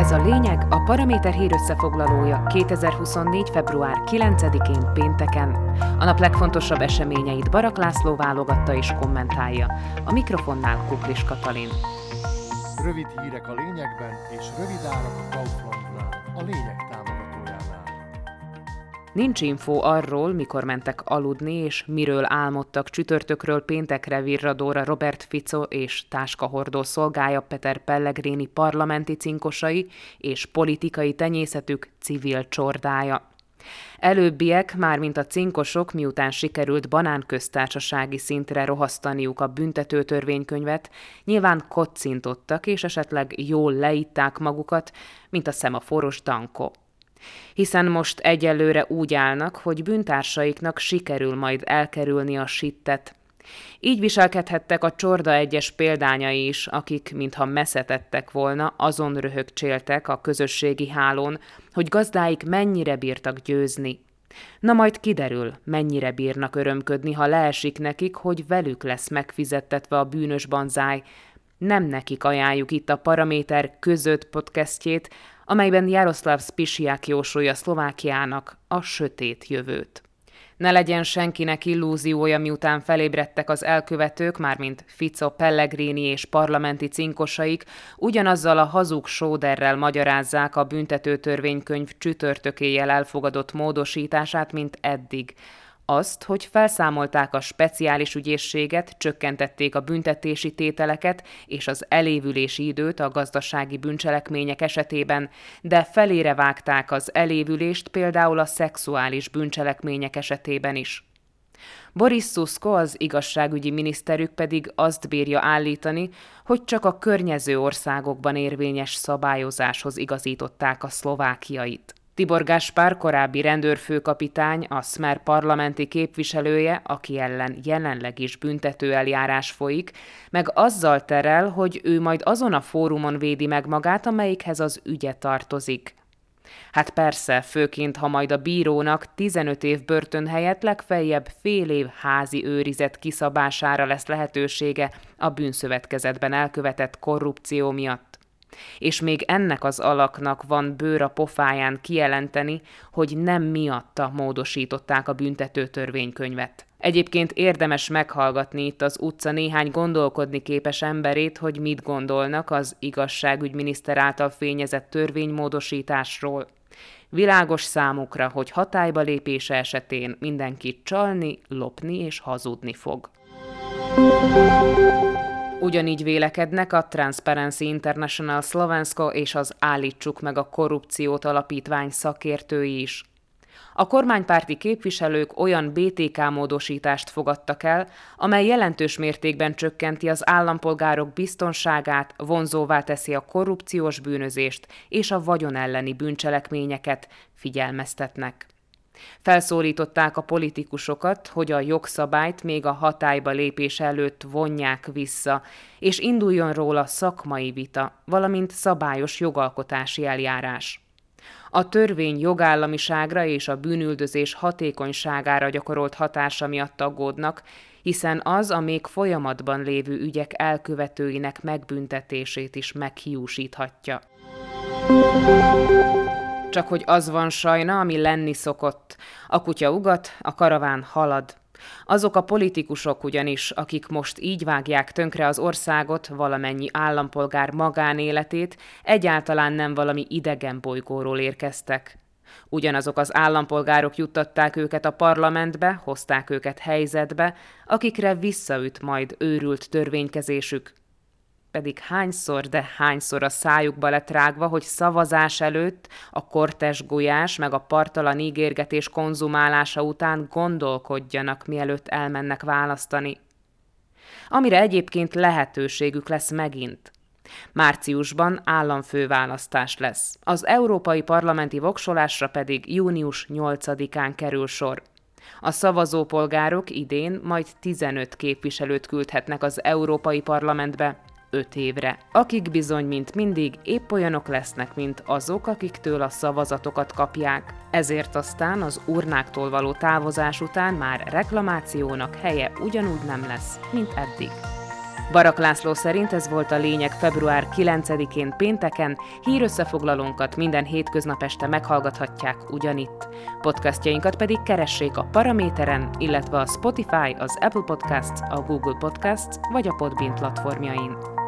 Ez a lényeg a Paraméter hír összefoglalója 2024. február 9-én pénteken. A nap legfontosabb eseményeit Barak László válogatta és kommentálja. A mikrofonnál Kuklis Katalin. Rövid hírek a lényegben és rövid árak a Kauflandnál. Nincs info arról, mikor mentek aludni és miről álmodtak csütörtökről péntekre virradóra Robert Fico és táskahordó szolgája Peter Pellegrini parlamenti cinkosai és politikai tenyészetük civil csordája. Előbbiek, mármint a cinkosok, miután sikerült banánköztársasági szintre rohasztaniuk a büntető törvénykönyvet, nyilván kocintottak és esetleg jól leitták magukat, mint a szemaforos Danko hiszen most egyelőre úgy állnak, hogy bűntársaiknak sikerül majd elkerülni a sittet. Így viselkedhettek a csorda egyes példányai is, akik, mintha meszetettek volna, azon röhögcséltek a közösségi hálón, hogy gazdáik mennyire bírtak győzni. Na majd kiderül, mennyire bírnak örömködni, ha leesik nekik, hogy velük lesz megfizettetve a bűnös banzáj. Nem nekik ajánljuk itt a Paraméter között podcastjét, amelyben Jaroszláv Spisiák jósolja Szlovákiának a sötét jövőt. Ne legyen senkinek illúziója, miután felébredtek az elkövetők, mármint Fico, Pellegrini és parlamenti cinkosaik, ugyanazzal a hazug sóderrel magyarázzák a büntetőtörvénykönyv csütörtökéjel elfogadott módosítását, mint eddig – azt, hogy felszámolták a speciális ügyészséget, csökkentették a büntetési tételeket és az elévülési időt a gazdasági bűncselekmények esetében, de felére vágták az elévülést például a szexuális bűncselekmények esetében is. Boris Szuszko, az igazságügyi miniszterük pedig azt bírja állítani, hogy csak a környező országokban érvényes szabályozáshoz igazították a szlovákiait. Tibor Gáspár korábbi rendőrfőkapitány, a Smer parlamenti képviselője, aki ellen jelenleg is büntető eljárás folyik, meg azzal terel, hogy ő majd azon a fórumon védi meg magát, amelyikhez az ügye tartozik. Hát persze, főként, ha majd a bírónak 15 év börtön helyett legfeljebb fél év házi őrizet kiszabására lesz lehetősége a bűnszövetkezetben elkövetett korrupció miatt és még ennek az alaknak van bőr a pofáján kijelenteni, hogy nem miatta módosították a büntető törvénykönyvet. Egyébként érdemes meghallgatni itt az utca néhány gondolkodni képes emberét, hogy mit gondolnak az igazságügyminiszter által fényezett törvénymódosításról. Világos számukra, hogy hatályba lépése esetén mindenki csalni, lopni és hazudni fog. Ugyanígy vélekednek a Transparency International Slovensko és az Állítsuk meg a korrupciót alapítvány szakértői is. A kormánypárti képviselők olyan BTK módosítást fogadtak el, amely jelentős mértékben csökkenti az állampolgárok biztonságát, vonzóvá teszi a korrupciós bűnözést és a vagyon elleni bűncselekményeket, figyelmeztetnek. Felszólították a politikusokat, hogy a jogszabályt még a hatályba lépés előtt vonják vissza, és induljon róla szakmai vita, valamint szabályos jogalkotási eljárás. A törvény jogállamiságra és a bűnüldözés hatékonyságára gyakorolt hatása miatt aggódnak, hiszen az a még folyamatban lévő ügyek elkövetőinek megbüntetését is meghiúsíthatja. Csak hogy az van sajna, ami lenni szokott. A kutya ugat, a karaván halad. Azok a politikusok ugyanis, akik most így vágják tönkre az országot, valamennyi állampolgár magánéletét, egyáltalán nem valami idegen bolygóról érkeztek. Ugyanazok az állampolgárok juttatták őket a parlamentbe, hozták őket helyzetbe, akikre visszaüt majd őrült törvénykezésük, pedig hányszor, de hányszor a szájukba lett rágva, hogy szavazás előtt a kortes gulyás meg a partalan ígérgetés konzumálása után gondolkodjanak, mielőtt elmennek választani. Amire egyébként lehetőségük lesz megint. Márciusban államfőválasztás lesz. Az európai parlamenti voksolásra pedig június 8-án kerül sor. A szavazópolgárok idén majd 15 képviselőt küldhetnek az Európai Parlamentbe, öt évre, akik bizony, mint mindig, épp olyanok lesznek, mint azok, akiktől a szavazatokat kapják. Ezért aztán az urnáktól való távozás után már reklamációnak helye ugyanúgy nem lesz, mint eddig. Barak László szerint ez volt a lényeg február 9-én pénteken, hírösszefoglalónkat minden hétköznap este meghallgathatják ugyanitt. Podcastjainkat pedig keressék a Paraméteren, illetve a Spotify, az Apple Podcasts, a Google Podcasts vagy a Podbean platformjain.